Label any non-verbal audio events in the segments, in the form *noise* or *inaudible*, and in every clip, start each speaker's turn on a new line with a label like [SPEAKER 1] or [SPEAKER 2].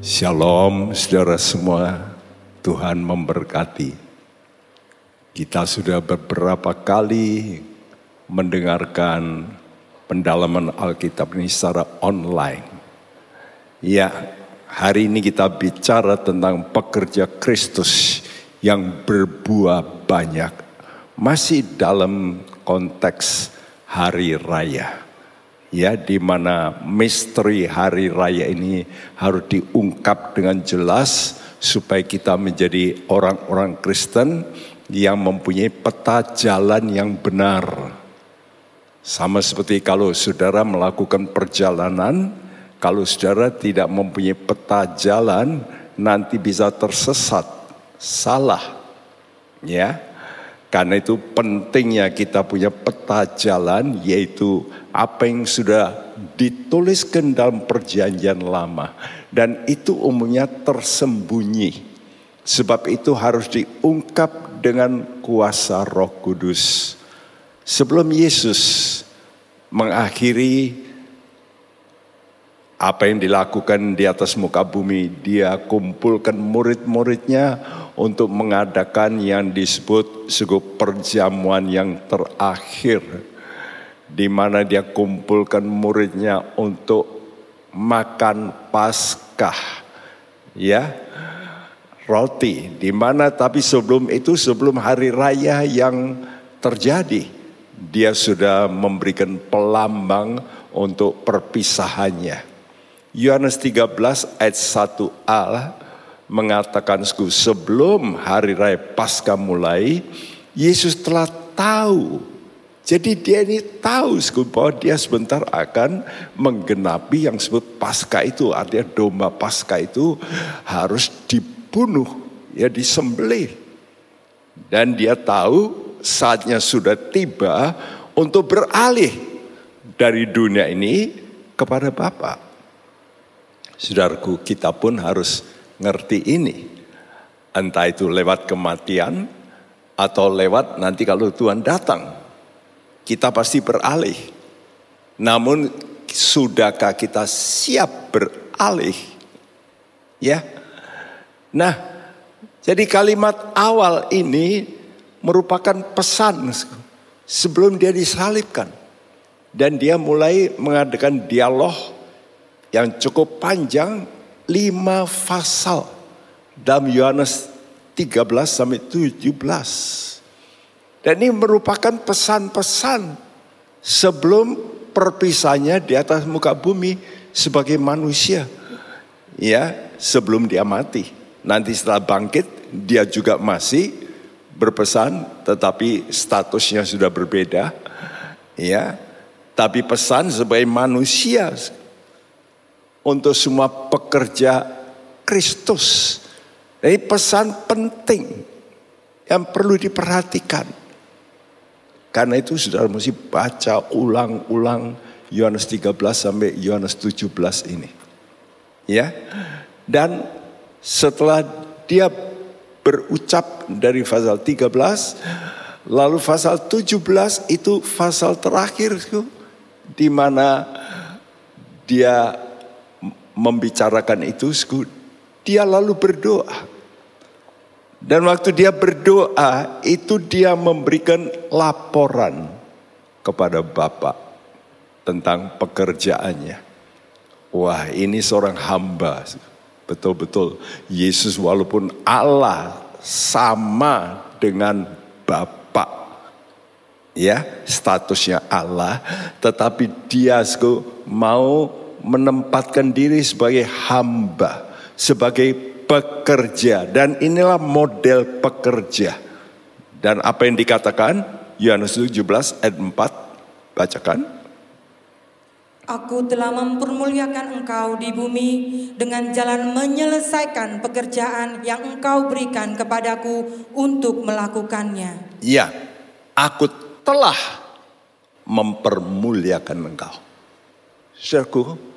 [SPEAKER 1] Shalom saudara semua, Tuhan memberkati. Kita sudah beberapa kali mendengarkan pendalaman Alkitab ini secara online. Ya, hari ini kita bicara tentang pekerja Kristus yang berbuah banyak. Masih dalam konteks hari raya ya di mana misteri hari raya ini harus diungkap dengan jelas supaya kita menjadi orang-orang Kristen yang mempunyai peta jalan yang benar. Sama seperti kalau saudara melakukan perjalanan, kalau saudara tidak mempunyai peta jalan, nanti bisa tersesat, salah. Ya, karena itu pentingnya kita punya peta jalan yaitu apa yang sudah dituliskan dalam perjanjian lama. Dan itu umumnya tersembunyi. Sebab itu harus diungkap dengan kuasa roh kudus. Sebelum Yesus mengakhiri apa yang dilakukan di atas muka bumi, dia kumpulkan murid-muridnya untuk mengadakan yang disebut sebuah perjamuan yang terakhir. Di mana dia kumpulkan muridnya untuk makan Paskah. Ya, roti. Di mana tapi sebelum itu, sebelum hari raya yang terjadi, dia sudah memberikan pelambang untuk perpisahannya. Yohanes 13 ayat 1a mengatakan sebelum hari raya Paskah mulai, Yesus telah tahu. Jadi dia ini tahu bahwa dia sebentar akan menggenapi yang disebut Paskah itu. Artinya domba Paskah itu harus dibunuh, ya disembelih. Dan dia tahu saatnya sudah tiba untuk beralih dari dunia ini kepada Bapak. Saudaraku, kita pun harus ngerti ini. Entah itu lewat kematian atau lewat nanti kalau Tuhan datang. Kita pasti beralih. Namun sudahkah kita siap beralih? Ya. Nah, jadi kalimat awal ini merupakan pesan sebelum dia disalibkan. Dan dia mulai mengadakan dialog yang cukup panjang lima pasal dalam Yohanes 13 sampai 17. Dan ini merupakan pesan-pesan sebelum perpisahnya di atas muka bumi sebagai manusia. Ya, sebelum dia mati. Nanti setelah bangkit dia juga masih berpesan tetapi statusnya sudah berbeda. Ya. Tapi pesan sebagai manusia untuk semua pekerja Kristus. Ini pesan penting yang perlu diperhatikan. Karena itu sudah mesti baca ulang-ulang Yohanes 13 sampai Yohanes 17 ini. Ya. Dan setelah dia berucap dari pasal 13 lalu pasal 17 itu pasal terakhir di mana dia membicarakan itu, dia lalu berdoa. Dan waktu dia berdoa, itu dia memberikan laporan kepada Bapak tentang pekerjaannya. Wah, ini seorang hamba. Betul-betul Yesus walaupun Allah sama dengan Bapak. Ya, statusnya Allah, tetapi dia mau menempatkan diri sebagai hamba, sebagai pekerja. Dan inilah model pekerja. Dan apa yang dikatakan? Yohanes 17 ayat 4, bacakan.
[SPEAKER 2] Aku telah mempermuliakan engkau di bumi dengan jalan menyelesaikan pekerjaan yang engkau berikan kepadaku untuk melakukannya.
[SPEAKER 1] Ya, aku telah mempermuliakan engkau. Saudaraku,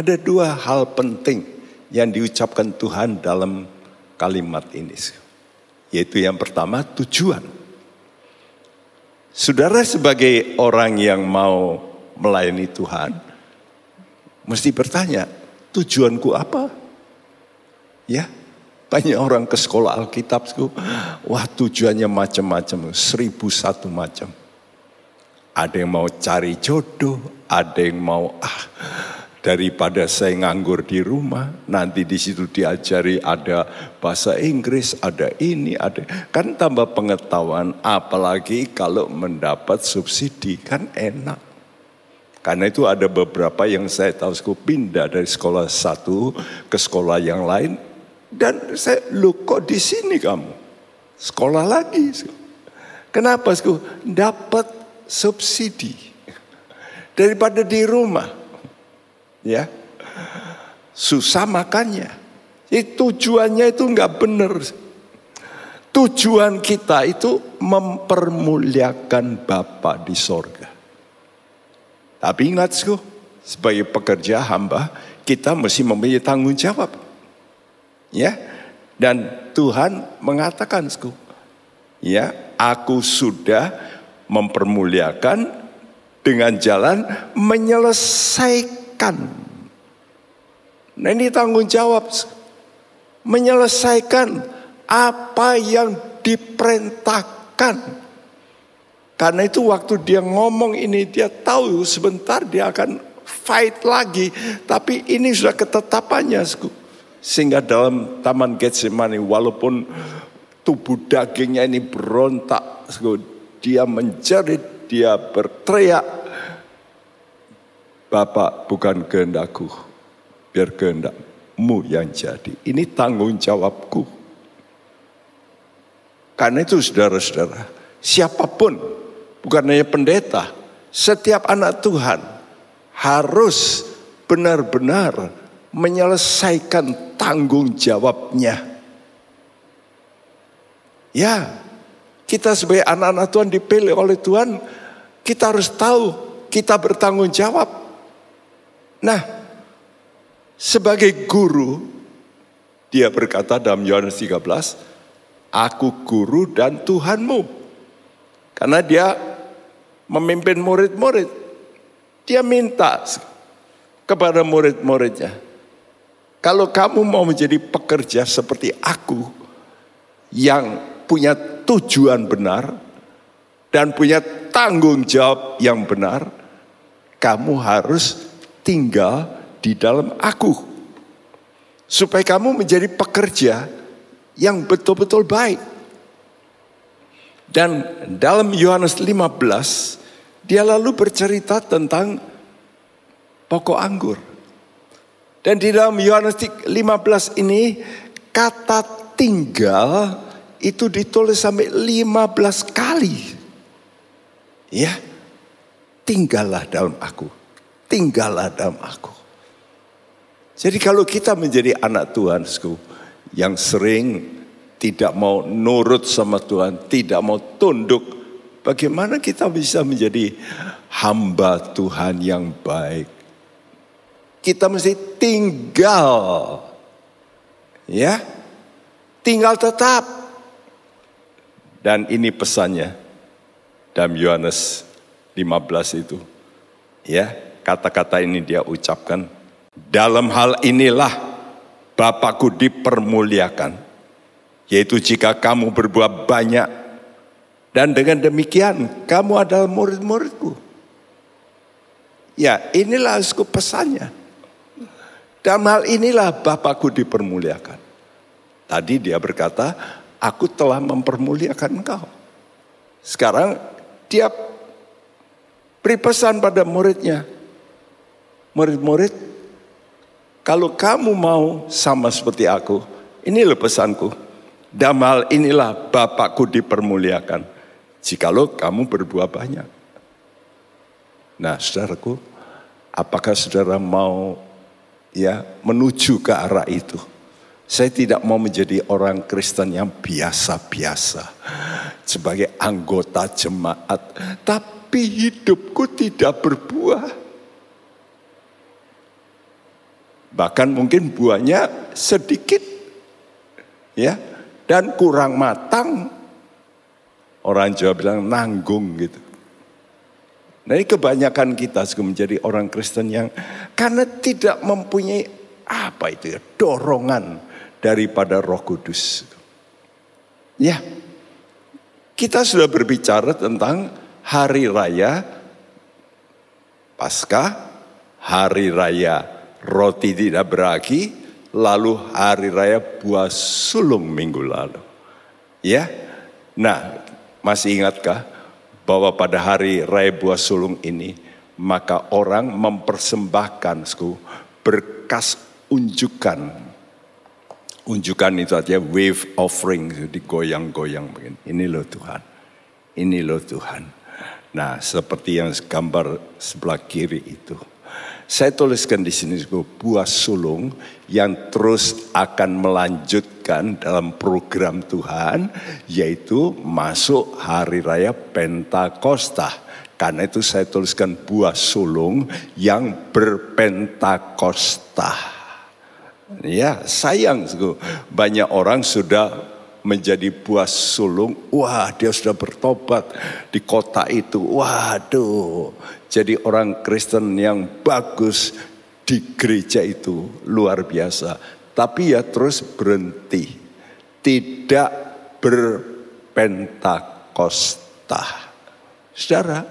[SPEAKER 1] ada dua hal penting yang diucapkan Tuhan dalam kalimat ini. Yaitu yang pertama tujuan. Saudara sebagai orang yang mau melayani Tuhan, mesti bertanya, tujuanku apa? Ya, banyak orang ke sekolah Alkitab, wah tujuannya macam-macam, seribu satu macam. Ada yang mau cari jodoh, ada yang mau ah daripada saya nganggur di rumah, nanti di situ diajari ada bahasa Inggris, ada ini, ada kan tambah pengetahuan, apalagi kalau mendapat subsidi kan enak. Karena itu ada beberapa yang saya tahu saya pindah dari sekolah satu ke sekolah yang lain dan saya lu kok di sini kamu sekolah lagi. Kenapa? Dapat subsidi daripada di rumah. Ya. Susah makannya. Itu tujuannya itu nggak benar. Tujuan kita itu mempermuliakan Bapa di sorga. Tapi ingat sku, sebagai pekerja hamba, kita mesti mempunyai tanggung jawab. Ya, dan Tuhan mengatakan sku, ya, aku sudah mempermuliakan dengan jalan menyelesaikan. Nah ini tanggung jawab. Menyelesaikan apa yang diperintahkan. Karena itu waktu dia ngomong ini dia tahu sebentar dia akan fight lagi. Tapi ini sudah ketetapannya. Sehingga dalam Taman Getsemani walaupun tubuh dagingnya ini berontak. Dia menjerit, dia berteriak. Bapak bukan kehendakku, biar kehendakmu yang jadi. Ini tanggung jawabku. Karena itu saudara-saudara, siapa pun, bukan hanya pendeta, setiap anak Tuhan harus benar-benar menyelesaikan tanggung jawabnya. Ya, kita sebagai anak-anak Tuhan dipilih oleh Tuhan, kita harus tahu kita bertanggung jawab. Nah, sebagai guru, dia berkata dalam Yohanes 13, Aku guru dan Tuhanmu. Karena dia memimpin murid-murid. Dia minta kepada murid-muridnya. Kalau kamu mau menjadi pekerja seperti aku yang punya tujuan benar dan punya tanggung jawab yang benar, kamu harus tinggal di dalam aku. Supaya kamu menjadi pekerja yang betul-betul baik. Dan dalam Yohanes 15, dia lalu bercerita tentang pokok anggur. Dan di dalam Yohanes 15 ini, kata tinggal itu ditulis sampai 15 kali. Ya, tinggallah dalam aku. Tinggallah dalam aku. Jadi kalau kita menjadi anak Tuhan, yang sering tidak mau nurut sama Tuhan, tidak mau tunduk, bagaimana kita bisa menjadi hamba Tuhan yang baik? Kita mesti tinggal, ya, tinggal tetap dan ini pesannya dalam Yohanes 15 itu. Ya, kata-kata ini dia ucapkan. Dalam hal inilah Bapakku dipermuliakan. Yaitu jika kamu berbuat banyak. Dan dengan demikian kamu adalah murid-muridku. Ya inilah pesannya. Dalam hal inilah Bapakku dipermuliakan. Tadi dia berkata, aku telah mempermuliakan engkau. Sekarang dia beri pesan pada muridnya. Murid-murid, kalau kamu mau sama seperti aku, inilah pesanku. Damal inilah Bapakku dipermuliakan. Jikalau kamu berbuah banyak. Nah saudaraku, apakah saudara mau ya menuju ke arah itu? Saya tidak mau menjadi orang Kristen yang biasa-biasa sebagai anggota jemaat, tapi hidupku tidak berbuah. Bahkan mungkin buahnya sedikit, ya, dan kurang matang. Orang Jawa bilang nanggung gitu. Nah ini kebanyakan kita menjadi orang Kristen yang karena tidak mempunyai apa itu ya? Dorongan daripada Roh Kudus. Ya, kita sudah berbicara tentang hari raya Paskah, hari raya roti tidak beragi, lalu hari raya buah sulung minggu lalu. Ya, nah masih ingatkah bahwa pada hari raya buah sulung ini maka orang mempersembahkan berkas unjukan. Unjukan itu artinya wave offering, digoyang-goyang begini. Ini loh Tuhan, ini loh Tuhan. Nah, seperti yang gambar sebelah kiri itu. Saya tuliskan di sini buah sulung yang terus akan melanjutkan dalam program Tuhan yaitu masuk hari raya Pentakosta. Karena itu saya tuliskan buah sulung yang berpentakosta. Ya, sayang banyak orang sudah menjadi buah sulung. Wah, dia sudah bertobat di kota itu. Waduh, jadi orang Kristen yang bagus di gereja itu luar biasa. Tapi ya terus berhenti. Tidak berpentakosta. Saudara,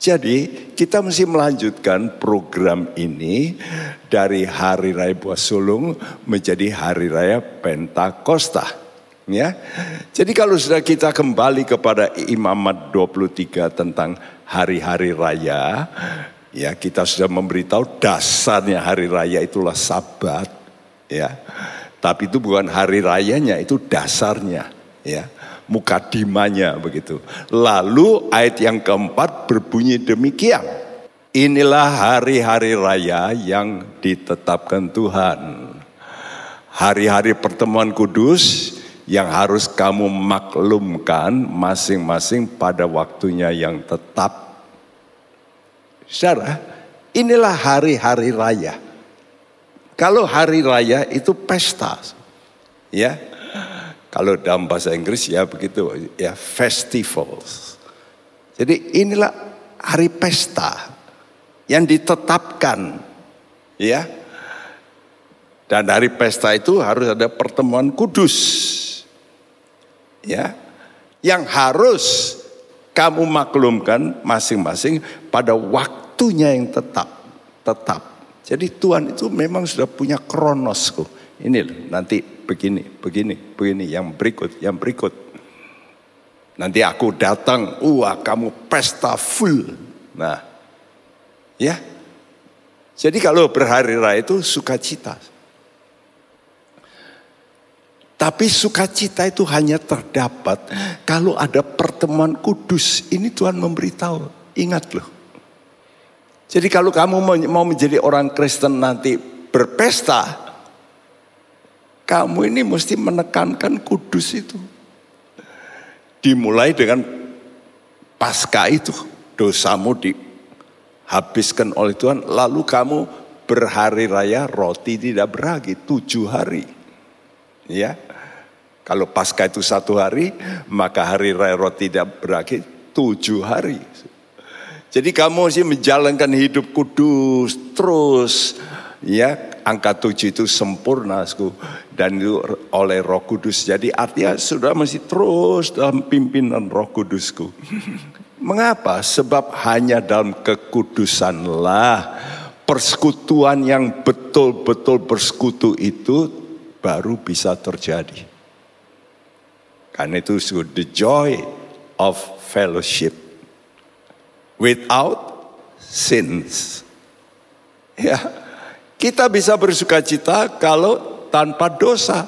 [SPEAKER 1] jadi kita mesti melanjutkan program ini dari Hari Raya Buah Sulung menjadi Hari Raya Pentakosta ya. Jadi kalau sudah kita kembali kepada imamat 23 tentang hari-hari raya, ya kita sudah memberitahu dasarnya hari raya itulah sabat, ya. Tapi itu bukan hari rayanya, itu dasarnya, ya. Mukadimanya begitu. Lalu ayat yang keempat berbunyi demikian. Inilah hari-hari raya yang ditetapkan Tuhan. Hari-hari pertemuan kudus yang harus kamu maklumkan masing-masing pada waktunya yang tetap. Saudara, inilah hari-hari raya. Kalau hari raya itu pesta. Ya. Kalau dalam bahasa Inggris ya begitu ya festivals. Jadi inilah hari pesta yang ditetapkan ya. Dan hari pesta itu harus ada pertemuan kudus ya. Yang harus kamu maklumkan masing-masing pada waktunya yang tetap tetap. Jadi Tuhan itu memang sudah punya kronosku. Ini loh, nanti begini begini begini. Yang berikut yang berikut. Nanti aku datang wah kamu pesta full. Nah ya. Jadi kalau berhari raya itu sukacita tapi sukacita itu hanya terdapat kalau ada pertemuan kudus. Ini Tuhan memberitahu. Ingat loh. Jadi kalau kamu mau menjadi orang Kristen nanti berpesta, kamu ini mesti menekankan kudus itu. Dimulai dengan pasca itu, dosamu dihabiskan oleh Tuhan, lalu kamu berhari raya roti tidak beragi tujuh hari. Ya, kalau pasca itu satu hari, maka hari raya roti tidak berakhir tujuh hari. Jadi kamu sih menjalankan hidup kudus terus. Ya, angka tujuh itu sempurna dan itu oleh Roh Kudus. Jadi artinya sudah masih terus dalam pimpinan Roh Kudusku. *laughs* Mengapa? Sebab hanya dalam kekudusanlah persekutuan yang betul-betul bersekutu itu baru bisa terjadi. Karena itu disebut the joy of fellowship without sins. *laughs* Ya, kita bisa bersuka cita kalau tanpa dosa.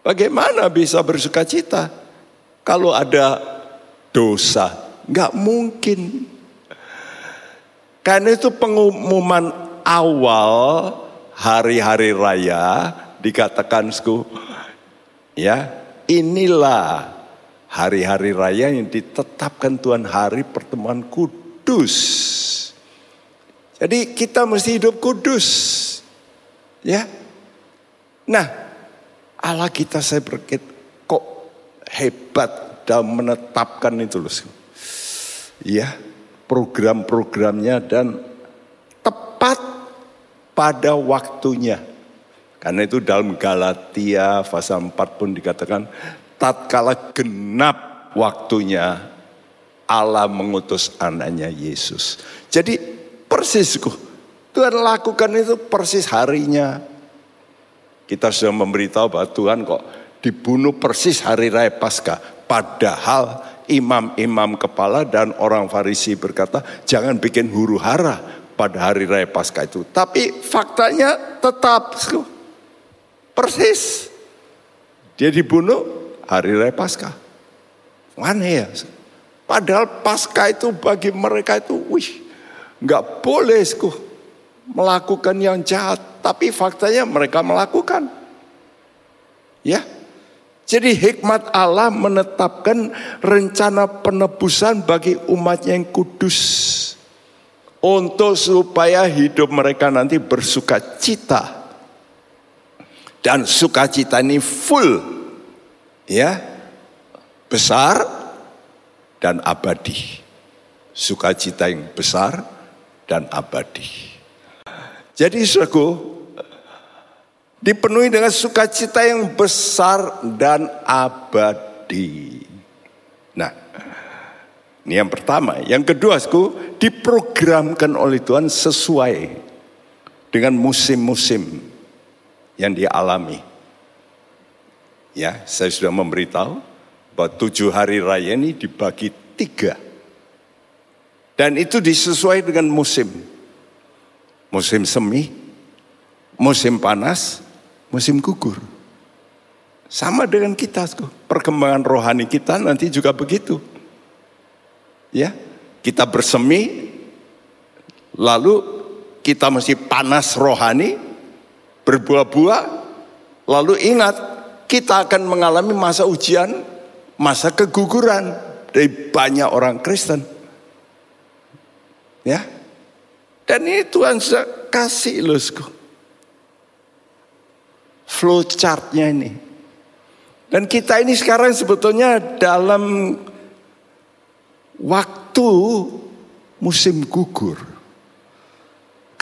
[SPEAKER 1] Bagaimana bisa bersuka cita kalau ada dosa? Gak mungkin. Karena itu pengumuman awal hari-hari raya dikatakan ya Inilah hari-hari raya yang ditetapkan Tuhan hari pertemuan kudus. Jadi kita mesti hidup kudus. Ya. Nah, Allah kita saya berkit kok hebat dalam menetapkan itu loh. Ya, program-programnya dan tepat pada waktunya. Karena itu dalam Galatia pasal 4 pun dikatakan tatkala genap waktunya Allah mengutus anaknya Yesus. Jadi persisku Tuhan lakukan itu persis harinya. Kita sudah memberitahu bahwa Tuhan kok dibunuh persis hari raya Paskah. Padahal imam-imam kepala dan orang Farisi berkata, jangan bikin huru hara pada hari raya Paskah itu. Tapi faktanya tetap persis. Dia dibunuh hari raya Paskah. Aneh ya. Padahal Paskah itu bagi mereka itu, wih, nggak boleh melakukan yang jahat. Tapi faktanya mereka melakukan. Ya, jadi hikmat Allah menetapkan rencana penebusan bagi umatnya yang kudus. Untuk supaya hidup mereka nanti bersuka cita. Dan sukacita ini full. Ya. Besar dan abadi. Sukacita yang besar dan abadi. Jadi saudaraku, Dipenuhi dengan sukacita yang besar dan abadi. Nah, ini yang pertama. Yang kedua, aku diprogramkan oleh Tuhan sesuai dengan musim-musim yang dialami. Ya, saya sudah memberitahu bahwa tujuh hari raya ini dibagi tiga. Dan itu disesuaikan dengan musim. Musim semi, musim panas, musim gugur. Sama dengan kita, perkembangan rohani kita nanti juga begitu. Ya, kita bersemi, lalu kita masih panas rohani, berbuah-buah, lalu ingat kita akan mengalami masa ujian, masa keguguran dari banyak orang Kristen. Ya, dan ini Tuhan sudah kasih loh, flow chartnya ini. Dan kita ini sekarang sebetulnya dalam waktu musim gugur.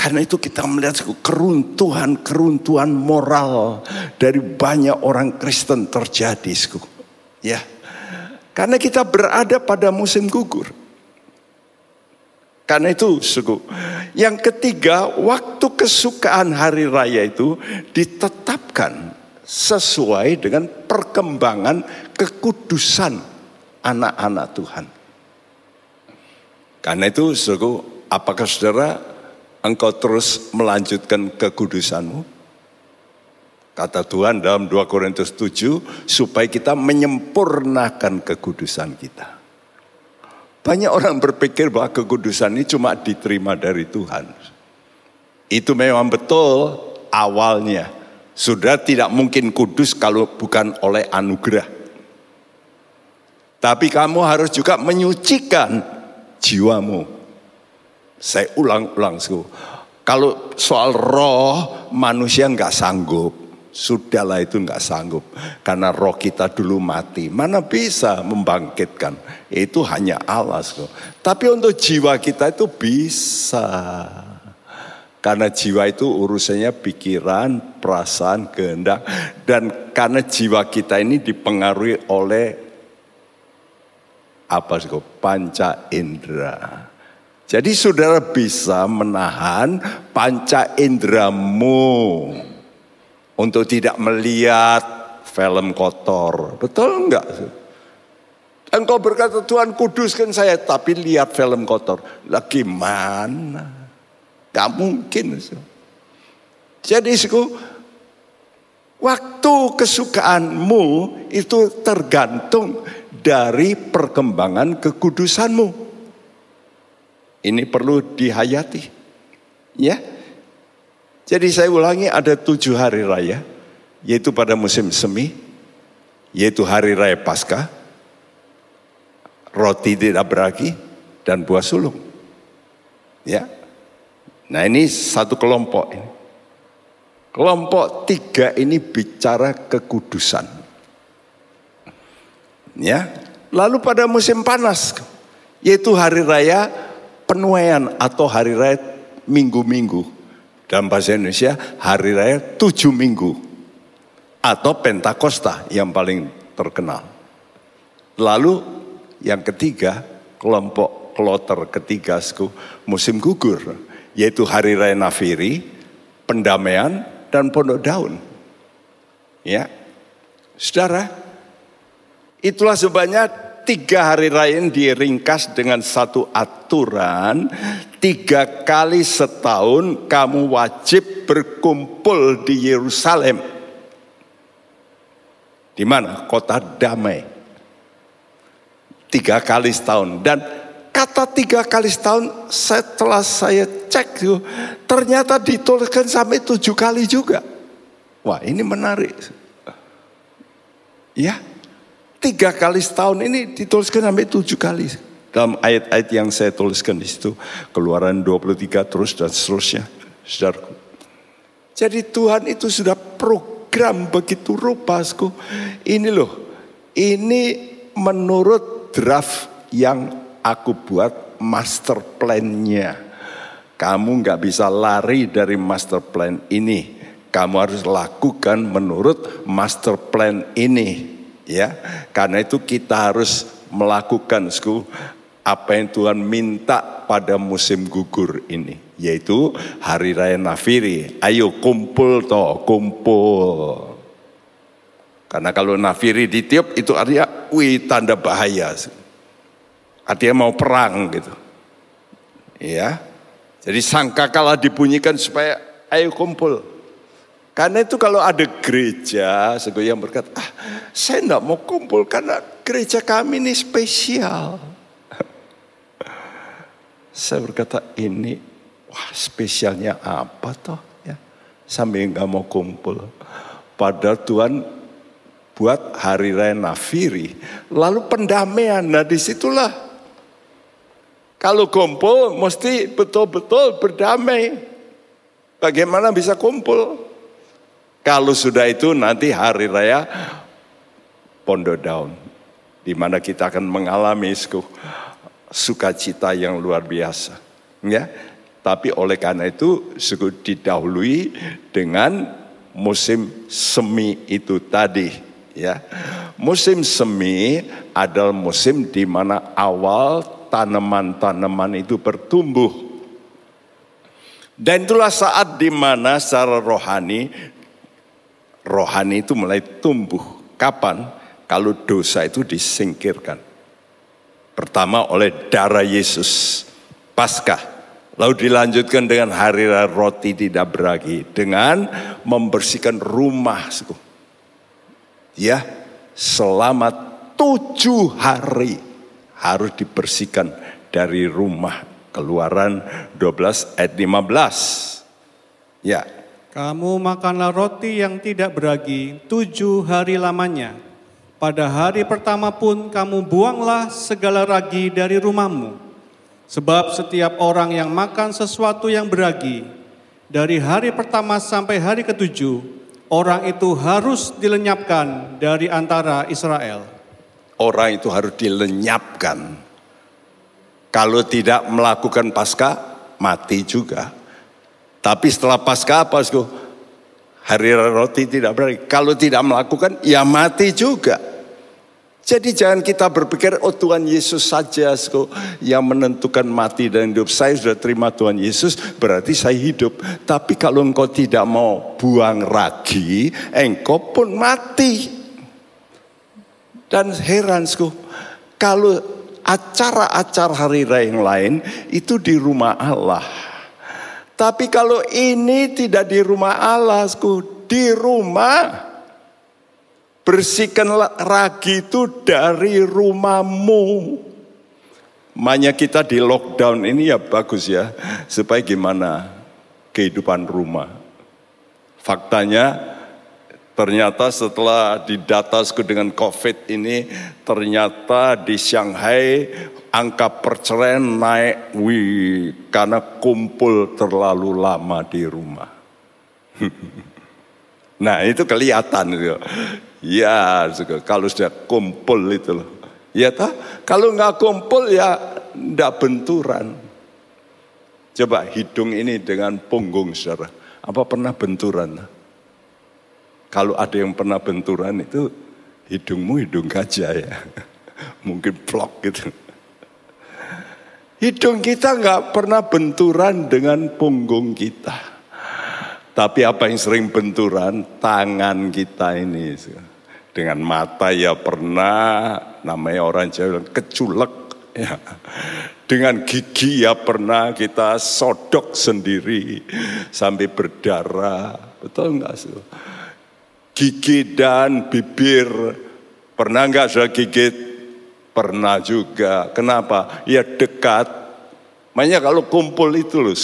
[SPEAKER 1] Karena itu kita melihat keruntuhan-keruntuhan moral dari banyak orang Kristen terjadi. Ya. Karena kita berada pada musim gugur. Karena itu, suku. Yang ketiga, waktu kesukaan hari raya itu ditetapkan sesuai dengan perkembangan kekudusan anak-anak Tuhan. Karena itu, suku, apakah saudara engkau terus melanjutkan kekudusanmu? Kata Tuhan dalam 2 Korintus 7, supaya kita menyempurnakan kekudusan kita. Banyak orang berpikir bahwa kekudusan ini cuma diterima dari Tuhan. Itu memang betul awalnya. Sudah tidak mungkin kudus kalau bukan oleh anugerah. Tapi kamu harus juga menyucikan jiwamu. Saya ulang-ulang. Kalau soal roh manusia nggak sanggup. Sudahlah itu nggak sanggup. Karena roh kita dulu mati. Mana bisa membangkitkan. Itu hanya Allah. Tapi untuk jiwa kita itu bisa. Karena jiwa itu urusannya pikiran, perasaan, kehendak. Dan karena jiwa kita ini dipengaruhi oleh apa sih panca indera. Jadi saudara bisa menahan panca indramu untuk tidak melihat film kotor. Betul enggak? Engkau berkata Tuhan kuduskan saya tapi lihat film kotor. Lah gimana? Gak mungkin. Jadi waktu kesukaanmu itu tergantung dari perkembangan kekudusanmu. Ini perlu dihayati. Ya, jadi saya ulangi ada tujuh hari raya, yaitu pada musim semi, yaitu hari raya Paskah, roti tidak beragi, dan buah sulung. Ya, nah ini satu kelompok ini. Kelompok tiga ini bicara kekudusan. Ya, lalu pada musim panas, yaitu hari raya penuaian atau hari raya minggu-minggu Dalam bahasa Indonesia hari raya tujuh minggu. Atau Pentakosta yang paling terkenal. Lalu yang ketiga kelompok kloter ketiga musim gugur. Yaitu hari raya Nafiri, pendamaian dan pondok daun. Ya, saudara, itulah sebabnya tiga hari raya ini diringkas dengan satu aturan. Tiga kali setahun kamu wajib berkumpul di Yerusalem. Di mana? Kota damai. Tiga kali setahun. Dan kata tiga kali setahun setelah saya cek ternyata dituliskan sampai tujuh kali juga. Wah ini menarik. Ya, tiga kali setahun ini dituliskan sampai tujuh kali. Dalam ayat-ayat yang saya tuliskan di situ. Keluaran 23 terus dan seterusnya. Saudaraku. Jadi Tuhan itu sudah program begitu rupa. Ini loh. Ini menurut draft yang aku buat master plan-nya. Kamu nggak bisa lari dari master plan ini. Kamu harus lakukan menurut master plan ini ya. Karena itu kita harus melakukan sku apa yang Tuhan minta pada musim gugur ini, yaitu hari raya Nafiri. Ayo kumpul toh, kumpul. Karena kalau Nafiri ditiup itu artinya wih tanda bahaya. Artinya mau perang gitu. Ya. Jadi sangka kalah dibunyikan supaya ayo kumpul. Karena itu kalau ada gereja, yang berkata, ah, saya tidak mau kumpul karena gereja kami ini spesial. *laughs* saya berkata, ini wah spesialnya apa toh? Ya, sampai nggak mau kumpul. Padahal Tuhan buat hari raya Nafiri, lalu pendamaian. Nah di situlah kalau kumpul mesti betul-betul berdamai. Bagaimana bisa kumpul? Kalau sudah itu nanti hari raya Pondok Daun. Di mana kita akan mengalami sukacita yang luar biasa. Ya, tapi oleh karena itu suku didahului dengan musim semi itu tadi. Ya, musim semi adalah musim di mana awal tanaman-tanaman itu bertumbuh. Dan itulah saat di mana secara rohani rohani itu mulai tumbuh. Kapan? Kalau dosa itu disingkirkan. Pertama oleh darah Yesus, Paskah. Lalu dilanjutkan dengan hari roti tidak beragi. Dengan membersihkan rumah. Ya, selama tujuh hari harus dibersihkan dari rumah. Keluaran 12 ayat 15. Ya,
[SPEAKER 3] kamu makanlah roti yang tidak beragi tujuh hari lamanya. Pada hari pertama pun kamu buanglah segala ragi dari rumahmu. Sebab setiap orang yang makan sesuatu yang beragi, dari hari pertama sampai hari ketujuh, orang itu harus dilenyapkan dari antara Israel.
[SPEAKER 1] Orang itu harus dilenyapkan. Kalau tidak melakukan pasca, mati juga. Tapi setelah pasca apa? Hari roti tidak berarti. Kalau tidak melakukan, ya mati juga. Jadi jangan kita berpikir, oh Tuhan Yesus saja yang menentukan mati dan hidup. Saya sudah terima Tuhan Yesus, berarti saya hidup. Tapi kalau engkau tidak mau buang ragi, engkau pun mati. Dan heran, kalau acara-acara hari raya yang lain itu di rumah Allah. Tapi kalau ini tidak di rumah Allah, di rumah bersihkan ragi itu dari rumahmu. Makanya kita di lockdown ini ya bagus ya, supaya gimana kehidupan rumah. Faktanya ternyata setelah didata dengan COVID ini, ternyata di Shanghai angka perceraian naik wih karena kumpul terlalu lama di rumah. *laughs* nah itu kelihatan itu. Ya kalau sudah kumpul itu loh. Ya tak? Kalau nggak kumpul ya ndak benturan. Coba hidung ini dengan punggung saudara. Apa pernah benturan? Kalau ada yang pernah benturan itu hidungmu hidung gajah ya. *laughs* Mungkin plok gitu. Hidung kita nggak pernah benturan dengan punggung kita. Tapi apa yang sering benturan? Tangan kita ini. Dengan mata ya pernah, namanya orang Jawa keculek. Ya. Dengan gigi ya pernah kita sodok sendiri sampai berdarah. Betul enggak sih? Gigi dan bibir pernah enggak sudah gigit? Pernah juga. Kenapa? Ya dekat. Makanya kalau kumpul itu loh.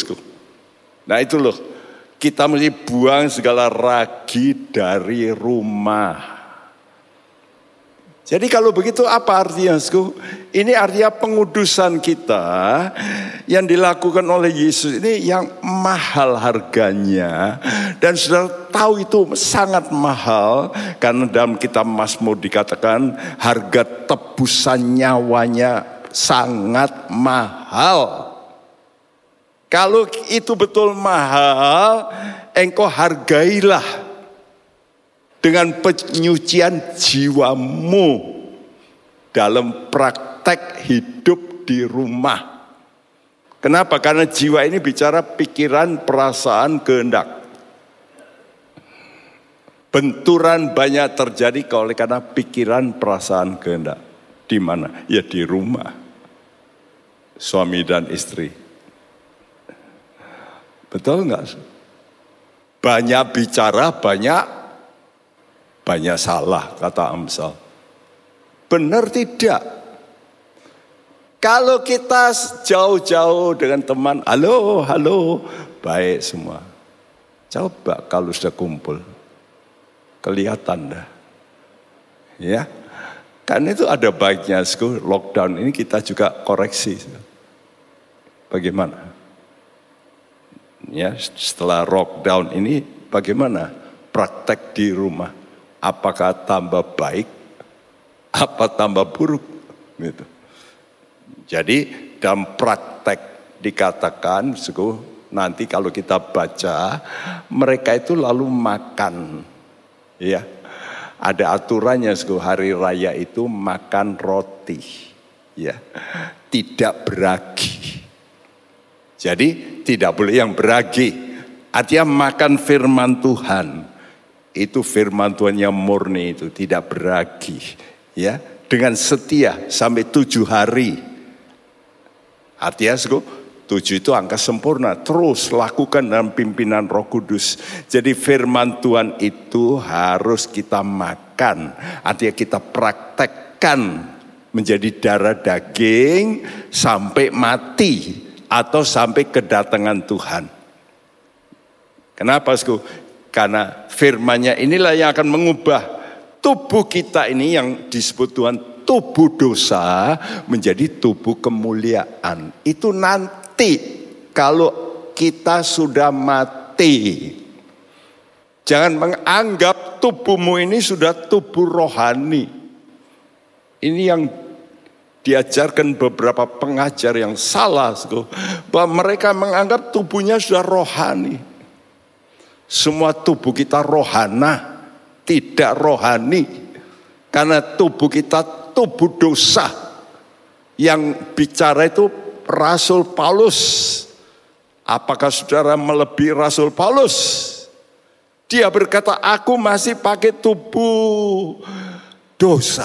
[SPEAKER 1] Nah itu loh. Kita mesti buang segala ragi dari rumah. Jadi kalau begitu apa artinya? Ini artinya pengudusan kita yang dilakukan oleh Yesus ini yang mahal harganya. Dan sudah tahu itu sangat mahal karena dalam kitab Mazmur dikatakan harga tebusan nyawanya sangat mahal. Kalau itu betul mahal, engkau hargailah dengan penyucian jiwamu dalam praktek hidup di rumah. Kenapa? Karena jiwa ini bicara pikiran, perasaan, kehendak. Benturan banyak terjadi oleh karena pikiran, perasaan, kehendak. Di mana? Ya di rumah. Suami dan istri. Betul nggak? Banyak bicara, banyak banyak salah kata Amsal. Benar tidak? Kalau kita jauh-jauh dengan teman, halo, halo, baik semua. Coba kalau sudah kumpul, kelihatan dah. Ya, karena itu ada baiknya, lockdown ini kita juga koreksi. Bagaimana? Ya, setelah lockdown ini bagaimana praktek di rumah? apakah tambah baik, apa tambah buruk. Gitu. Jadi dalam praktek dikatakan, nanti kalau kita baca, mereka itu lalu makan. Ya, ada aturannya hari raya itu makan roti. Ya, tidak beragi. Jadi tidak boleh yang beragi. Artinya makan firman Tuhan. Itu firman Tuhan yang murni itu tidak beragi. Ya dengan setia sampai tujuh hari. Artinya tujuh itu angka sempurna terus lakukan dalam pimpinan Roh Kudus jadi firman Tuhan itu harus kita makan artinya kita praktekkan menjadi darah daging sampai mati atau sampai kedatangan Tuhan. Kenapa, Sku? Karena firmannya inilah yang akan mengubah tubuh kita ini yang disebut Tuhan tubuh dosa menjadi tubuh kemuliaan. Itu nanti kalau kita sudah mati. Jangan menganggap tubuhmu ini sudah tubuh rohani. Ini yang diajarkan beberapa pengajar yang salah. Bahwa mereka menganggap tubuhnya sudah rohani. Semua tubuh kita rohana, tidak rohani. Karena tubuh kita tubuh dosa. Yang bicara itu Rasul Paulus. Apakah saudara melebihi Rasul Paulus? Dia berkata, aku masih pakai tubuh dosa,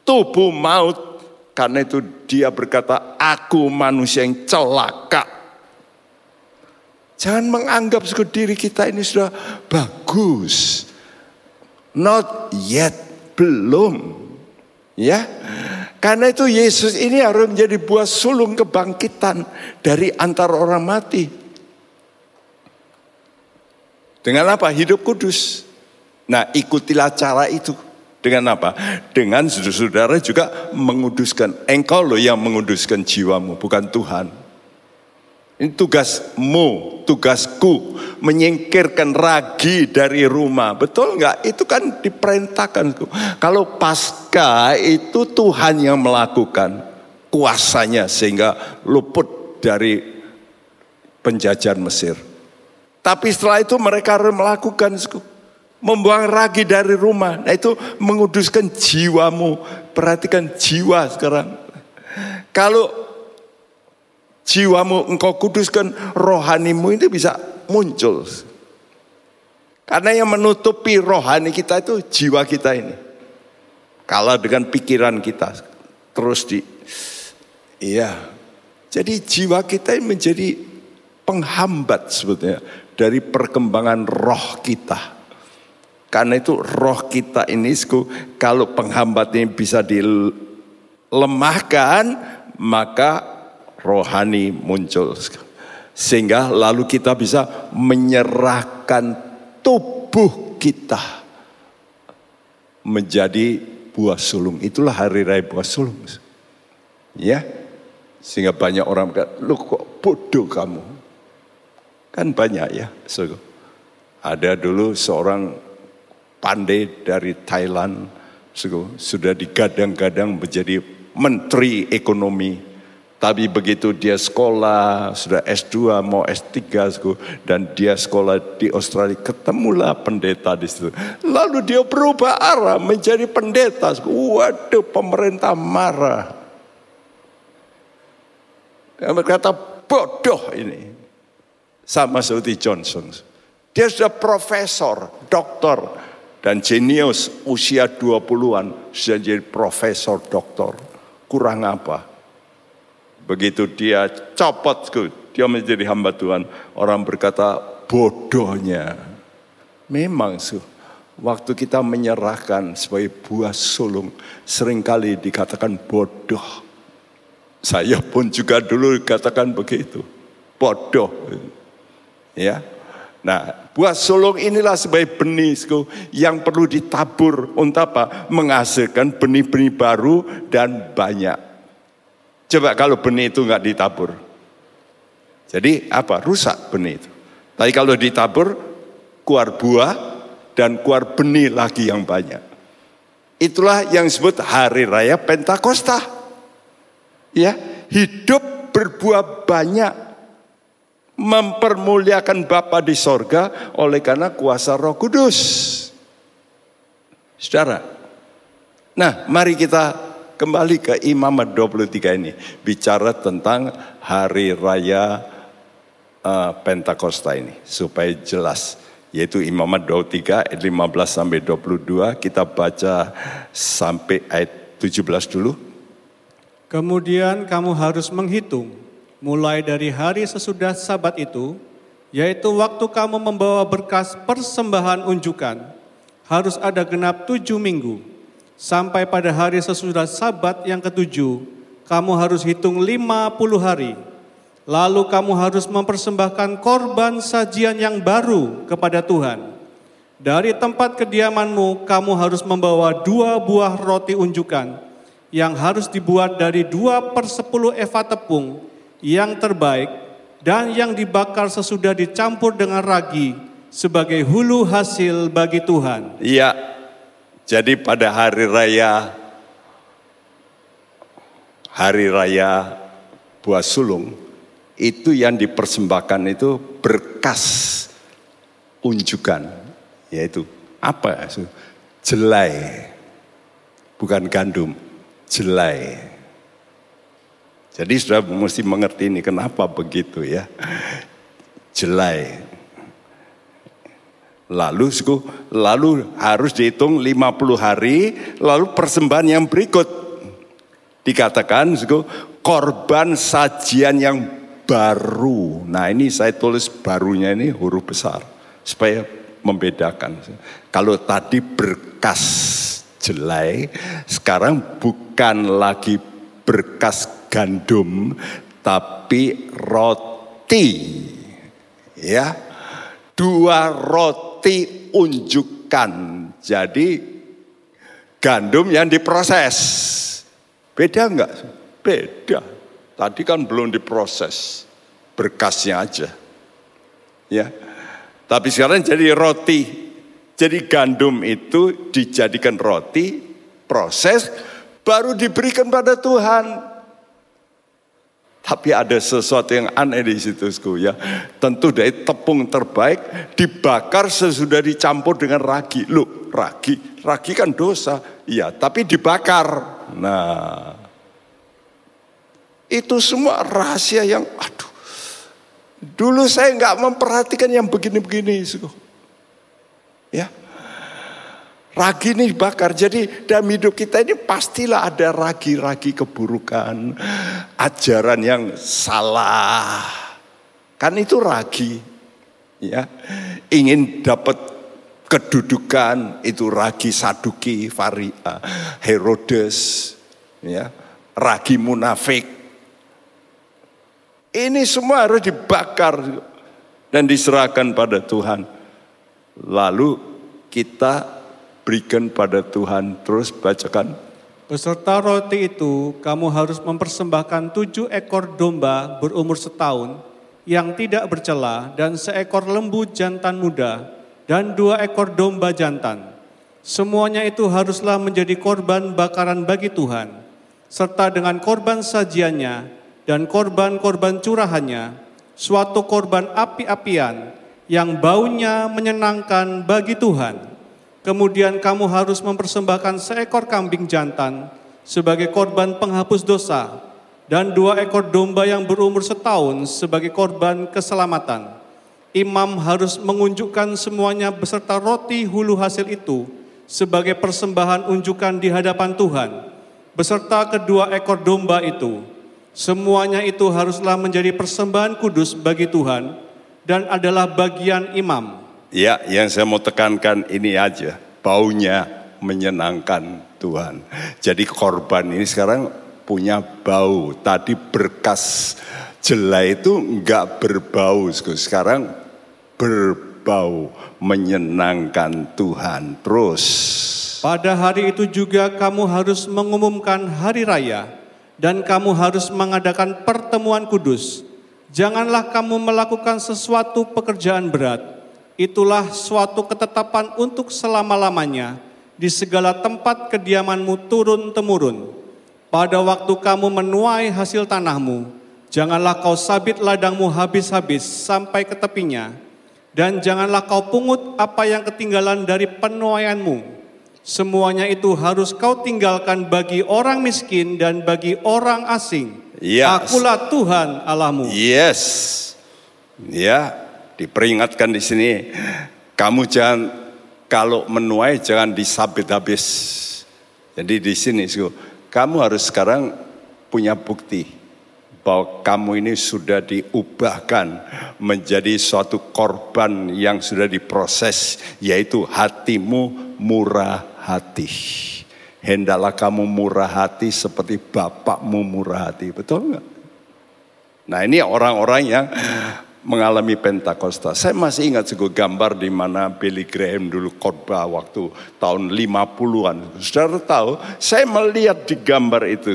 [SPEAKER 1] tubuh maut. Karena itu dia berkata, aku manusia yang celaka. Jangan menganggap diri kita ini sudah bagus. Not yet, belum. Ya. Karena itu Yesus ini harus menjadi buah sulung kebangkitan dari antara orang mati. Dengan apa? Hidup kudus. Nah, ikutilah cara itu. Dengan apa? Dengan saudara-saudara juga menguduskan. Engkau loh yang menguduskan jiwamu, bukan Tuhan. Ini tugasmu, tugasku menyingkirkan ragi dari rumah. Betul nggak? Itu kan diperintahkan. Kalau pasca itu Tuhan yang melakukan kuasanya sehingga luput dari penjajahan Mesir. Tapi setelah itu mereka melakukan membuang ragi dari rumah. Nah itu menguduskan jiwamu. Perhatikan jiwa sekarang. Kalau jiwamu engkau kuduskan rohanimu itu bisa muncul. Karena yang menutupi rohani kita itu jiwa kita ini. Kalah dengan pikiran kita. Terus di, iya. Jadi jiwa kita ini menjadi penghambat sebetulnya dari perkembangan roh kita. Karena itu roh kita ini kalau penghambat ini bisa dilemahkan maka rohani muncul. Sehingga lalu kita bisa menyerahkan tubuh kita menjadi buah sulung. Itulah hari raya buah sulung. Ya. Sehingga banyak orang berkata, lu kok bodoh kamu. Kan banyak ya. ada dulu seorang pandai dari Thailand sudah digadang-gadang menjadi menteri ekonomi. Tapi begitu dia sekolah, sudah S2 mau S3 dan dia sekolah di Australia, ketemulah pendeta di situ. Lalu dia berubah arah menjadi pendeta. Waduh, pemerintah marah. Dia berkata bodoh ini. Sama seperti Johnson. Dia sudah profesor, doktor, dan jenius usia 20-an sudah jadi profesor doktor. Kurang apa? Begitu dia copot, dia menjadi hamba Tuhan. Orang berkata bodohnya. Memang su, waktu kita menyerahkan sebagai buah sulung, sering kali dikatakan bodoh. Saya pun juga dulu dikatakan begitu. Bodoh. Ya, Nah, buah sulung inilah sebagai benih yang perlu ditabur untuk apa? Menghasilkan benih-benih baru dan banyak. Coba kalau benih itu nggak ditabur. Jadi apa? Rusak benih itu. Tapi kalau ditabur, keluar buah dan keluar benih lagi yang banyak. Itulah yang disebut hari raya Pentakosta. Ya, hidup berbuah banyak mempermuliakan Bapa di sorga oleh karena kuasa Roh Kudus. Saudara, nah mari kita kembali ke Imamat 23 ini bicara tentang hari raya uh, Pentakosta ini supaya jelas yaitu Imamat 23 ayat 15 sampai 22 kita baca sampai ayat 17 dulu.
[SPEAKER 3] Kemudian kamu harus menghitung mulai dari hari sesudah sabat itu, yaitu waktu kamu membawa berkas persembahan unjukan, harus ada genap tujuh minggu. Sampai pada hari sesudah sabat yang ketujuh, kamu harus hitung lima puluh hari. Lalu kamu harus mempersembahkan korban sajian yang baru kepada Tuhan. Dari tempat kediamanmu, kamu harus membawa dua buah roti unjukan yang harus dibuat dari dua per sepuluh eva tepung yang terbaik dan yang dibakar sesudah dicampur dengan ragi sebagai hulu hasil bagi Tuhan.
[SPEAKER 1] Iya. Jadi pada hari raya hari raya buah sulung itu yang dipersembahkan itu berkas unjukan yaitu apa? Jelai. Bukan gandum, jelai. Jadi sudah mesti mengerti ini kenapa begitu ya. Jelai. Lalu lalu harus dihitung 50 hari, lalu persembahan yang berikut dikatakan korban sajian yang baru. Nah, ini saya tulis barunya ini huruf besar supaya membedakan. Kalau tadi berkas jelai, sekarang bukan lagi berkas gandum tapi roti. Ya. Dua roti unjukkan. Jadi gandum yang diproses. Beda enggak? Beda. Tadi kan belum diproses. Berkasnya aja. Ya. Tapi sekarang jadi roti. Jadi gandum itu dijadikan roti, proses, baru diberikan pada Tuhan. Tapi ada sesuatu yang aneh di situ, ya. Tentu dari tepung terbaik dibakar sesudah dicampur dengan ragi. Loh, ragi, ragi kan dosa. Iya, tapi dibakar. Nah, itu semua rahasia yang, aduh, dulu saya nggak memperhatikan yang begini-begini. Ya, Ragi ini bakar. Jadi dalam hidup kita ini pastilah ada ragi-ragi keburukan. Ajaran yang salah. Kan itu ragi. Ya. Ingin dapat kedudukan itu ragi Saduki, Faria, Herodes, ya, ragi munafik. Ini semua harus dibakar dan diserahkan pada Tuhan. Lalu kita berikan pada Tuhan. Terus bacakan.
[SPEAKER 3] Beserta roti itu, kamu harus mempersembahkan tujuh ekor domba berumur setahun yang tidak bercela dan seekor lembu jantan muda dan dua ekor domba jantan. Semuanya itu haruslah menjadi korban bakaran bagi Tuhan, serta dengan korban sajiannya dan korban-korban curahannya, suatu korban api-apian yang baunya menyenangkan bagi Tuhan. Kemudian kamu harus mempersembahkan seekor kambing jantan sebagai korban penghapus dosa dan dua ekor domba yang berumur setahun sebagai korban keselamatan. Imam harus mengunjukkan semuanya beserta roti hulu hasil itu sebagai persembahan unjukan di hadapan Tuhan, beserta kedua ekor domba itu. Semuanya itu haruslah menjadi persembahan kudus bagi Tuhan dan adalah bagian imam.
[SPEAKER 1] Ya, yang saya mau tekankan ini aja. Baunya menyenangkan Tuhan. Jadi korban ini sekarang punya bau. Tadi berkas jelai itu enggak berbau. Sekarang berbau menyenangkan Tuhan. Terus.
[SPEAKER 3] Pada hari itu juga kamu harus mengumumkan hari raya dan kamu harus mengadakan pertemuan kudus. Janganlah kamu melakukan sesuatu pekerjaan berat itulah suatu ketetapan untuk selama-lamanya di segala tempat kediamanmu turun-temurun. Pada waktu kamu menuai hasil tanahmu, janganlah kau sabit ladangmu habis-habis sampai ke tepinya, dan janganlah kau pungut apa yang ketinggalan dari penuaianmu. Semuanya itu harus kau tinggalkan bagi orang miskin dan bagi orang asing. Yes. Akulah Tuhan Allahmu.
[SPEAKER 1] Yes. Ya, Diperingatkan di sini, kamu jangan kalau menuai jangan disabit habis. Jadi di sini, kamu harus sekarang punya bukti bahwa kamu ini sudah diubahkan menjadi suatu korban yang sudah diproses, yaitu hatimu murah hati. Hendaklah kamu murah hati seperti bapakmu murah hati, betul nggak? Nah ini orang-orang yang mengalami Pentakosta. Saya masih ingat sebuah gambar di mana Billy Graham dulu khotbah waktu tahun 50-an. Saudara tahu, saya melihat di gambar itu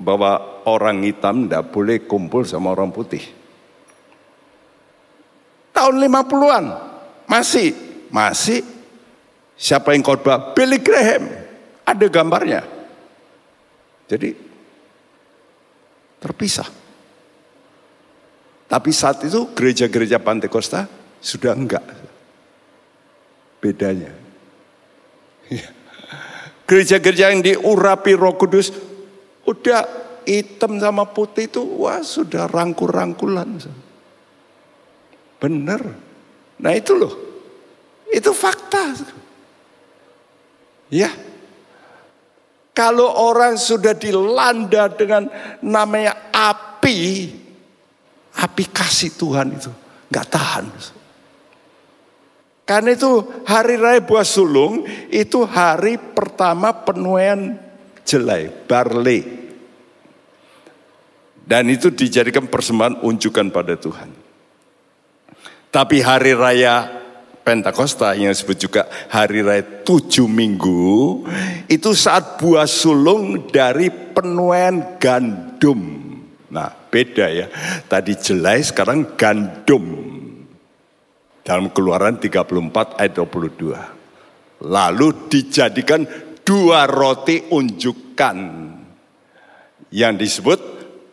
[SPEAKER 1] bahwa orang hitam tidak boleh kumpul sama orang putih. Tahun 50-an, masih, masih. Siapa yang khotbah? Billy Graham. Ada gambarnya. Jadi terpisah. Tapi saat itu gereja-gereja Pantekosta sudah enggak. Bedanya. Iya. Gereja-gereja yang diurapi roh kudus, udah hitam sama putih itu, wah sudah rangkul-rangkulan. Bener. Nah itu loh, itu fakta. Ya, kalau orang sudah dilanda dengan namanya api, Api kasih Tuhan itu nggak tahan. Karena itu hari raya buah sulung itu hari pertama penuaian jelai, barley. Dan itu dijadikan persembahan unjukan pada Tuhan. Tapi hari raya Pentakosta yang disebut juga hari raya tujuh minggu itu saat buah sulung dari penuaian gandum. Nah beda ya. Tadi jelai sekarang gandum. Dalam keluaran 34 ayat 22. Lalu dijadikan dua roti unjukan. Yang disebut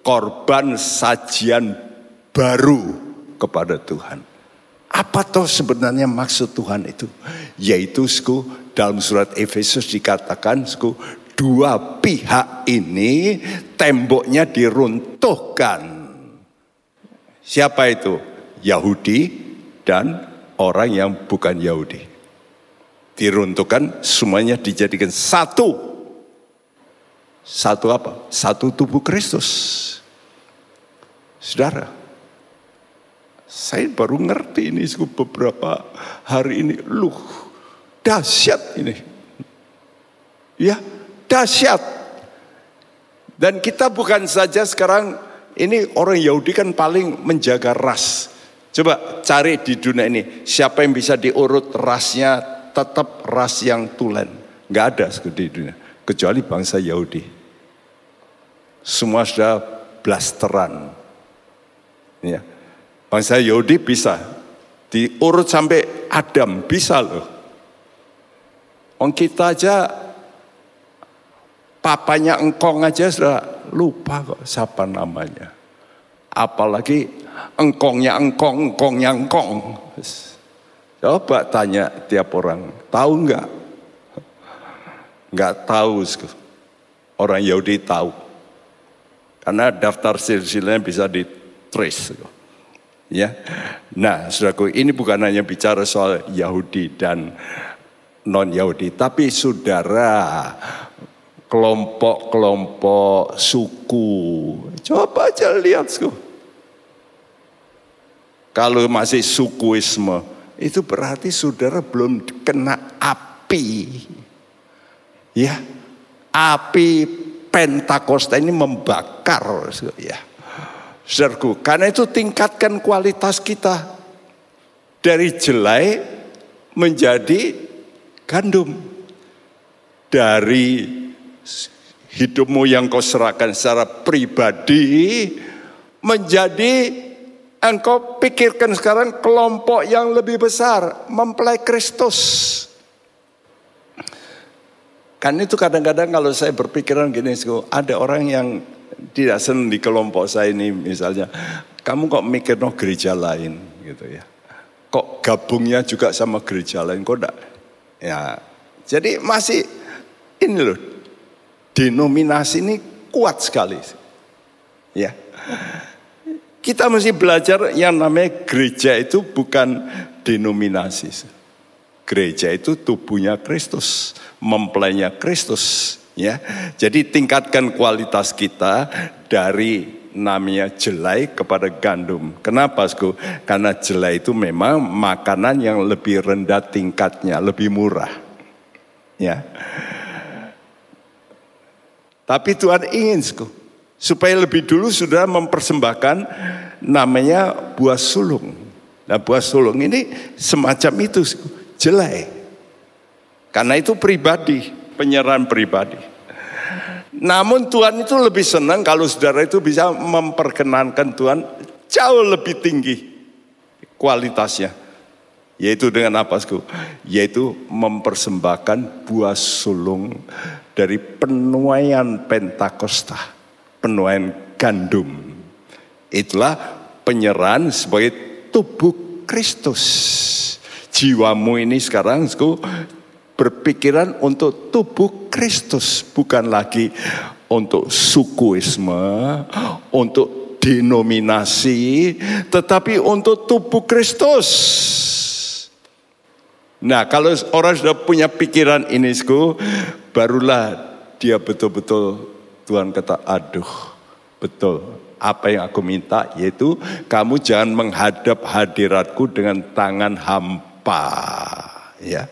[SPEAKER 1] korban sajian baru kepada Tuhan. Apa toh sebenarnya maksud Tuhan itu? Yaitu sku, dalam surat Efesus dikatakan sku, dua pihak ini temboknya diruntuhkan. Siapa itu? Yahudi dan orang yang bukan Yahudi. Diruntuhkan semuanya dijadikan satu. Satu apa? Satu tubuh Kristus. Saudara, saya baru ngerti ini beberapa hari ini. Luh, dahsyat ini. Ya, dahsyat. Dan kita bukan saja sekarang ini orang Yahudi kan paling menjaga ras. Coba cari di dunia ini siapa yang bisa diurut rasnya tetap ras yang tulen. Nggak ada di dunia kecuali bangsa Yahudi. Semua sudah blasteran. Ya. Bangsa Yahudi bisa diurut sampai Adam bisa loh. Orang kita aja papanya engkong aja sudah lupa kok siapa namanya. Apalagi engkongnya engkong, engkongnya engkong. Coba tanya tiap orang, tahu nggak? Nggak tahu. Orang Yahudi tahu. Karena daftar silsilahnya bisa di trace. Ya. Nah, saudaraku, ini bukan hanya bicara soal Yahudi dan non Yahudi, tapi saudara kelompok-kelompok suku. Coba aja lihat, Kalau masih sukuisme, itu berarti saudara belum kena api. Ya, api Pentakosta ini membakar. Ya. Saudaraku, karena itu tingkatkan kualitas kita. Dari jelai menjadi gandum. Dari hidupmu yang kau serahkan secara pribadi menjadi engkau pikirkan sekarang kelompok yang lebih besar mempelai Kristus. Kan itu kadang-kadang kalau saya berpikiran gini, ada orang yang tidak senang di kelompok saya ini misalnya, kamu kok mikir no gereja lain gitu ya. Kok gabungnya juga sama gereja lain, kok enggak? Ya, jadi masih ini loh, denominasi ini kuat sekali. Ya. Kita mesti belajar yang namanya gereja itu bukan denominasi. Gereja itu tubuhnya Kristus, mempelainya Kristus ya. Jadi tingkatkan kualitas kita dari namanya jelai kepada gandum. Kenapa, Sku? Karena jelai itu memang makanan yang lebih rendah tingkatnya, lebih murah. Ya. Tapi Tuhan ingin, supaya lebih dulu sudah mempersembahkan namanya buah sulung. Nah, buah sulung ini semacam itu, jelai. Karena itu pribadi, penyerahan pribadi. Namun Tuhan itu lebih senang kalau saudara itu bisa memperkenankan Tuhan jauh lebih tinggi kualitasnya. Yaitu dengan apa? Yaitu mempersembahkan buah sulung dari penuaian Pentakosta, penuaian gandum. Itulah penyerahan sebagai tubuh Kristus. Jiwamu ini sekarang, Sku, berpikiran untuk tubuh Kristus, bukan lagi untuk sukuisme, untuk denominasi, tetapi untuk tubuh Kristus. Nah, kalau orang sudah punya pikiran ini, barulah dia betul-betul Tuhan kata, aduh, betul. Apa yang aku minta yaitu kamu jangan menghadap hadiratku dengan tangan hampa, ya.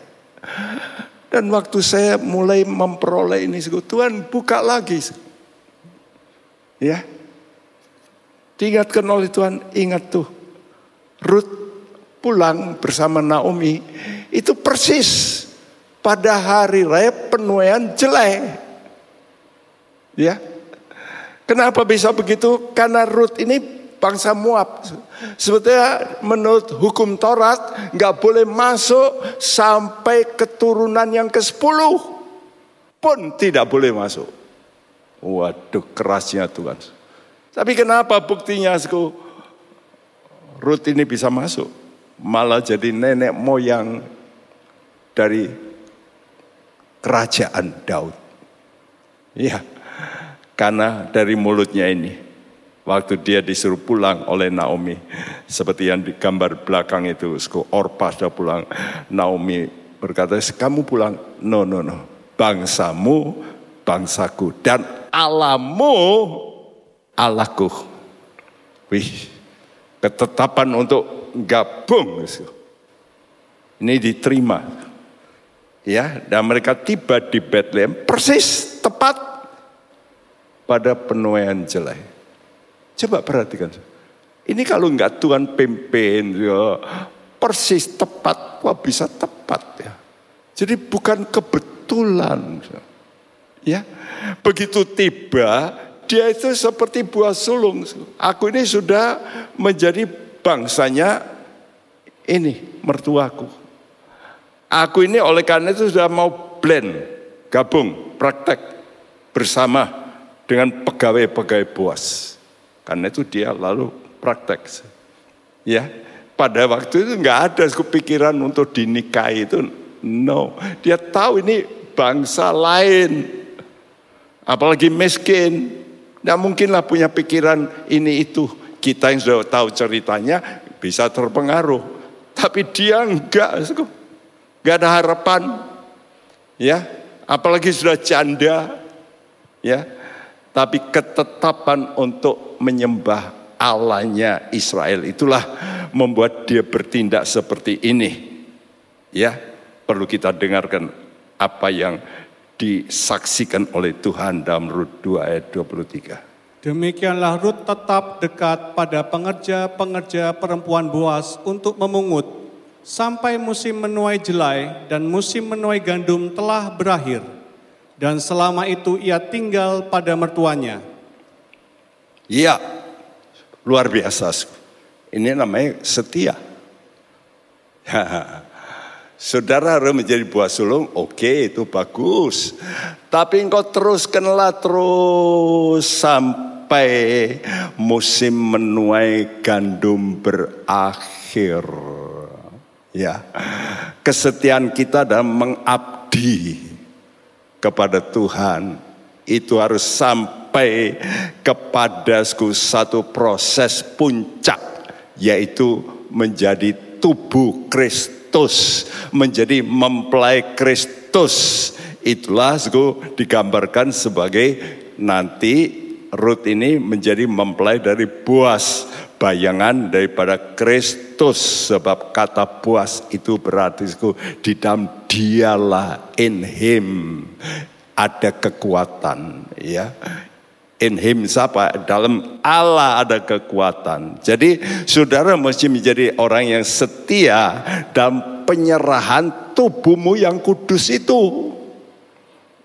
[SPEAKER 1] Dan waktu saya mulai memperoleh ini, Tuhan buka lagi. Ya. Diingatkan oleh Tuhan, ingat tuh. Ruth pulang bersama Naomi. Itu persis pada hari raya penuaian jelek. Ya. Kenapa bisa begitu? Karena Ruth ini bangsa Moab. Sebetulnya menurut hukum Taurat nggak boleh masuk sampai keturunan yang ke-10 pun tidak boleh masuk. Waduh kerasnya Tuhan. Tapi kenapa buktinya sku? Ruth ini bisa masuk. Malah jadi nenek moyang dari kerajaan Daud. Iya, karena dari mulutnya ini, waktu dia disuruh pulang oleh Naomi, seperti yang di gambar belakang itu, Orpa sudah pulang, Naomi berkata, kamu pulang, no, no, no, bangsamu, bangsaku, dan alamu, Allahku. Wih, ketetapan untuk gabung. Ini diterima. Ya, dan mereka tiba di Bethlehem persis tepat pada penuaian jelai. Coba perhatikan. Ini kalau enggak Tuhan pimpin, ya, persis tepat, wah bisa tepat ya. Jadi bukan kebetulan. Ya, begitu tiba dia itu seperti buah sulung. Aku ini sudah menjadi bangsanya ini mertuaku. Aku ini oleh karena itu sudah mau blend, gabung, praktek bersama dengan pegawai-pegawai buas. Karena itu dia lalu praktek. Ya, pada waktu itu nggak ada kepikiran untuk dinikahi itu. No, dia tahu ini bangsa lain, apalagi miskin, tidak mungkinlah punya pikiran ini itu. Kita yang sudah tahu ceritanya bisa terpengaruh. Tapi dia enggak. Enggak ada harapan. Ya, apalagi sudah janda. Ya, tapi ketetapan untuk menyembah Allahnya Israel itulah membuat dia bertindak seperti ini. Ya, perlu kita dengarkan apa yang disaksikan oleh Tuhan dalam Rut 2 ayat 23.
[SPEAKER 3] Demikianlah Rut tetap dekat pada pengerja-pengerja perempuan Boas untuk memungut sampai musim menuai jelai dan musim menuai gandum telah berakhir. Dan selama itu ia tinggal pada mertuanya.
[SPEAKER 1] Iya, luar biasa. Ini namanya setia. *laughs* Saudara harus menjadi buah sulung, oke okay, itu bagus. Tapi engkau terus kenlah terus sampai musim menuai gandum berakhir. Ya, kesetiaan kita dalam mengabdi kepada Tuhan itu harus sampai kepada satu proses puncak yaitu menjadi tubuh Kristus menjadi mempelai Kristus. Itulah suku digambarkan sebagai nanti Ruth ini menjadi mempelai dari buas, bayangan daripada Kristus. Sebab kata buas itu berarti di dalam dialah in him ada kekuatan ya in him siapa? Dalam Allah ada kekuatan. Jadi saudara mesti menjadi orang yang setia dalam penyerahan tubuhmu yang kudus itu.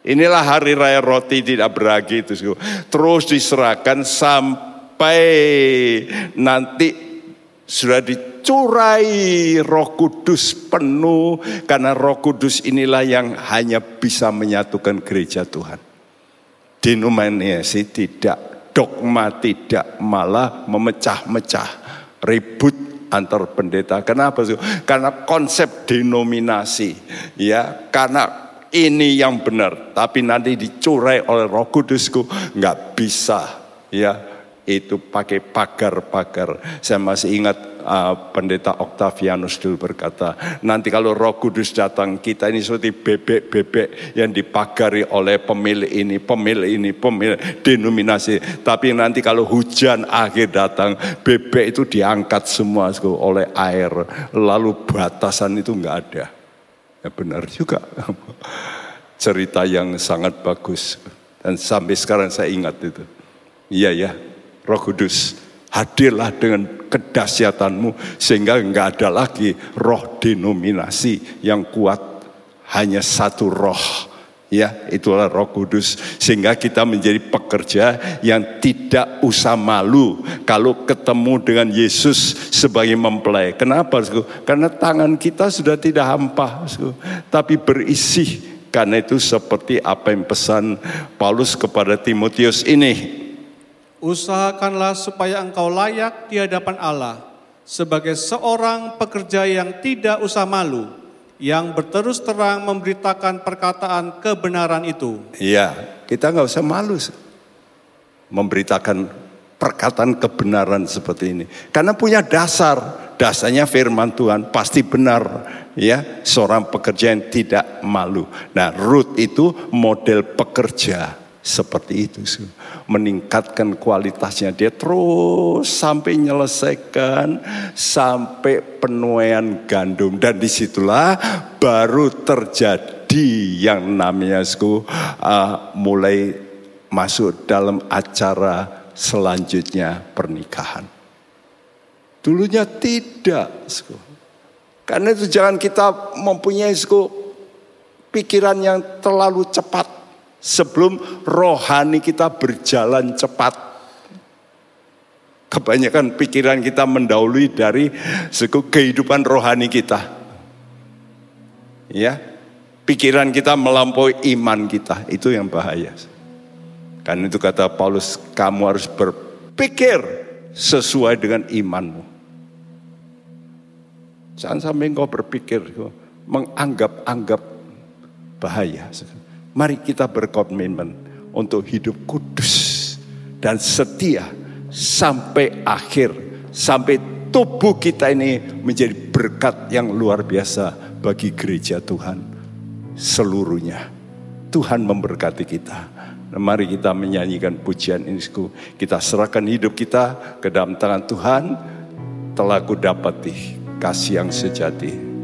[SPEAKER 1] Inilah hari raya roti tidak beragi itu. Terus diserahkan sampai nanti sudah dicurai roh kudus penuh. Karena roh kudus inilah yang hanya bisa menyatukan gereja Tuhan denominasi tidak dogma tidak malah memecah-mecah ribut antar pendeta. Kenapa sih? Karena konsep denominasi ya, karena ini yang benar, tapi nanti dicurai oleh Roh Kudusku nggak bisa ya itu pakai pagar-pagar. Saya masih ingat uh, pendeta Octavianus dulu berkata, nanti kalau Roh Kudus datang, kita ini seperti bebek-bebek yang dipagari oleh pemilik ini, pemilik ini, pemilik denominasi. Tapi nanti kalau hujan akhir datang, bebek itu diangkat semua oleh air, lalu batasan itu nggak ada. Ya benar juga. *laughs* Cerita yang sangat bagus. Dan sampai sekarang saya ingat itu. Iya ya, Roh Kudus, hadirlah dengan kedahsyatanmu sehingga enggak ada lagi roh denominasi yang kuat hanya satu roh. Ya itulah roh kudus. Sehingga kita menjadi pekerja yang tidak usah malu kalau ketemu dengan Yesus sebagai mempelai. Kenapa karena tangan kita sudah tidak hampa tapi berisi karena itu seperti apa yang pesan Paulus kepada Timotius ini
[SPEAKER 3] Usahakanlah supaya engkau layak di hadapan Allah sebagai seorang pekerja yang tidak usah malu, yang berterus terang memberitakan perkataan kebenaran itu.
[SPEAKER 1] Iya, kita nggak usah malu memberitakan perkataan kebenaran seperti ini. Karena punya dasar, dasarnya firman Tuhan pasti benar. Ya, seorang pekerja yang tidak malu. Nah, Ruth itu model pekerja seperti itu meningkatkan kualitasnya. Dia terus sampai menyelesaikan sampai penuaian gandum. Dan di situlah baru terjadi yang namanya uh, mulai masuk dalam acara selanjutnya pernikahan. Dulunya tidak karena itu jangan kita mempunyai pikiran yang terlalu cepat sebelum rohani kita berjalan cepat. Kebanyakan pikiran kita mendahului dari suku kehidupan rohani kita. Ya, pikiran kita melampaui iman kita, itu yang bahaya. Karena itu kata Paulus, kamu harus berpikir sesuai dengan imanmu. Jangan sampai engkau berpikir menganggap-anggap bahaya. Mari kita berkomitmen untuk hidup kudus dan setia sampai akhir, sampai tubuh kita ini menjadi berkat yang luar biasa bagi gereja Tuhan seluruhnya. Tuhan memberkati kita. Mari kita menyanyikan pujian ini. Kita serahkan hidup kita ke dalam tangan Tuhan. Telah ku dapati kasih yang sejati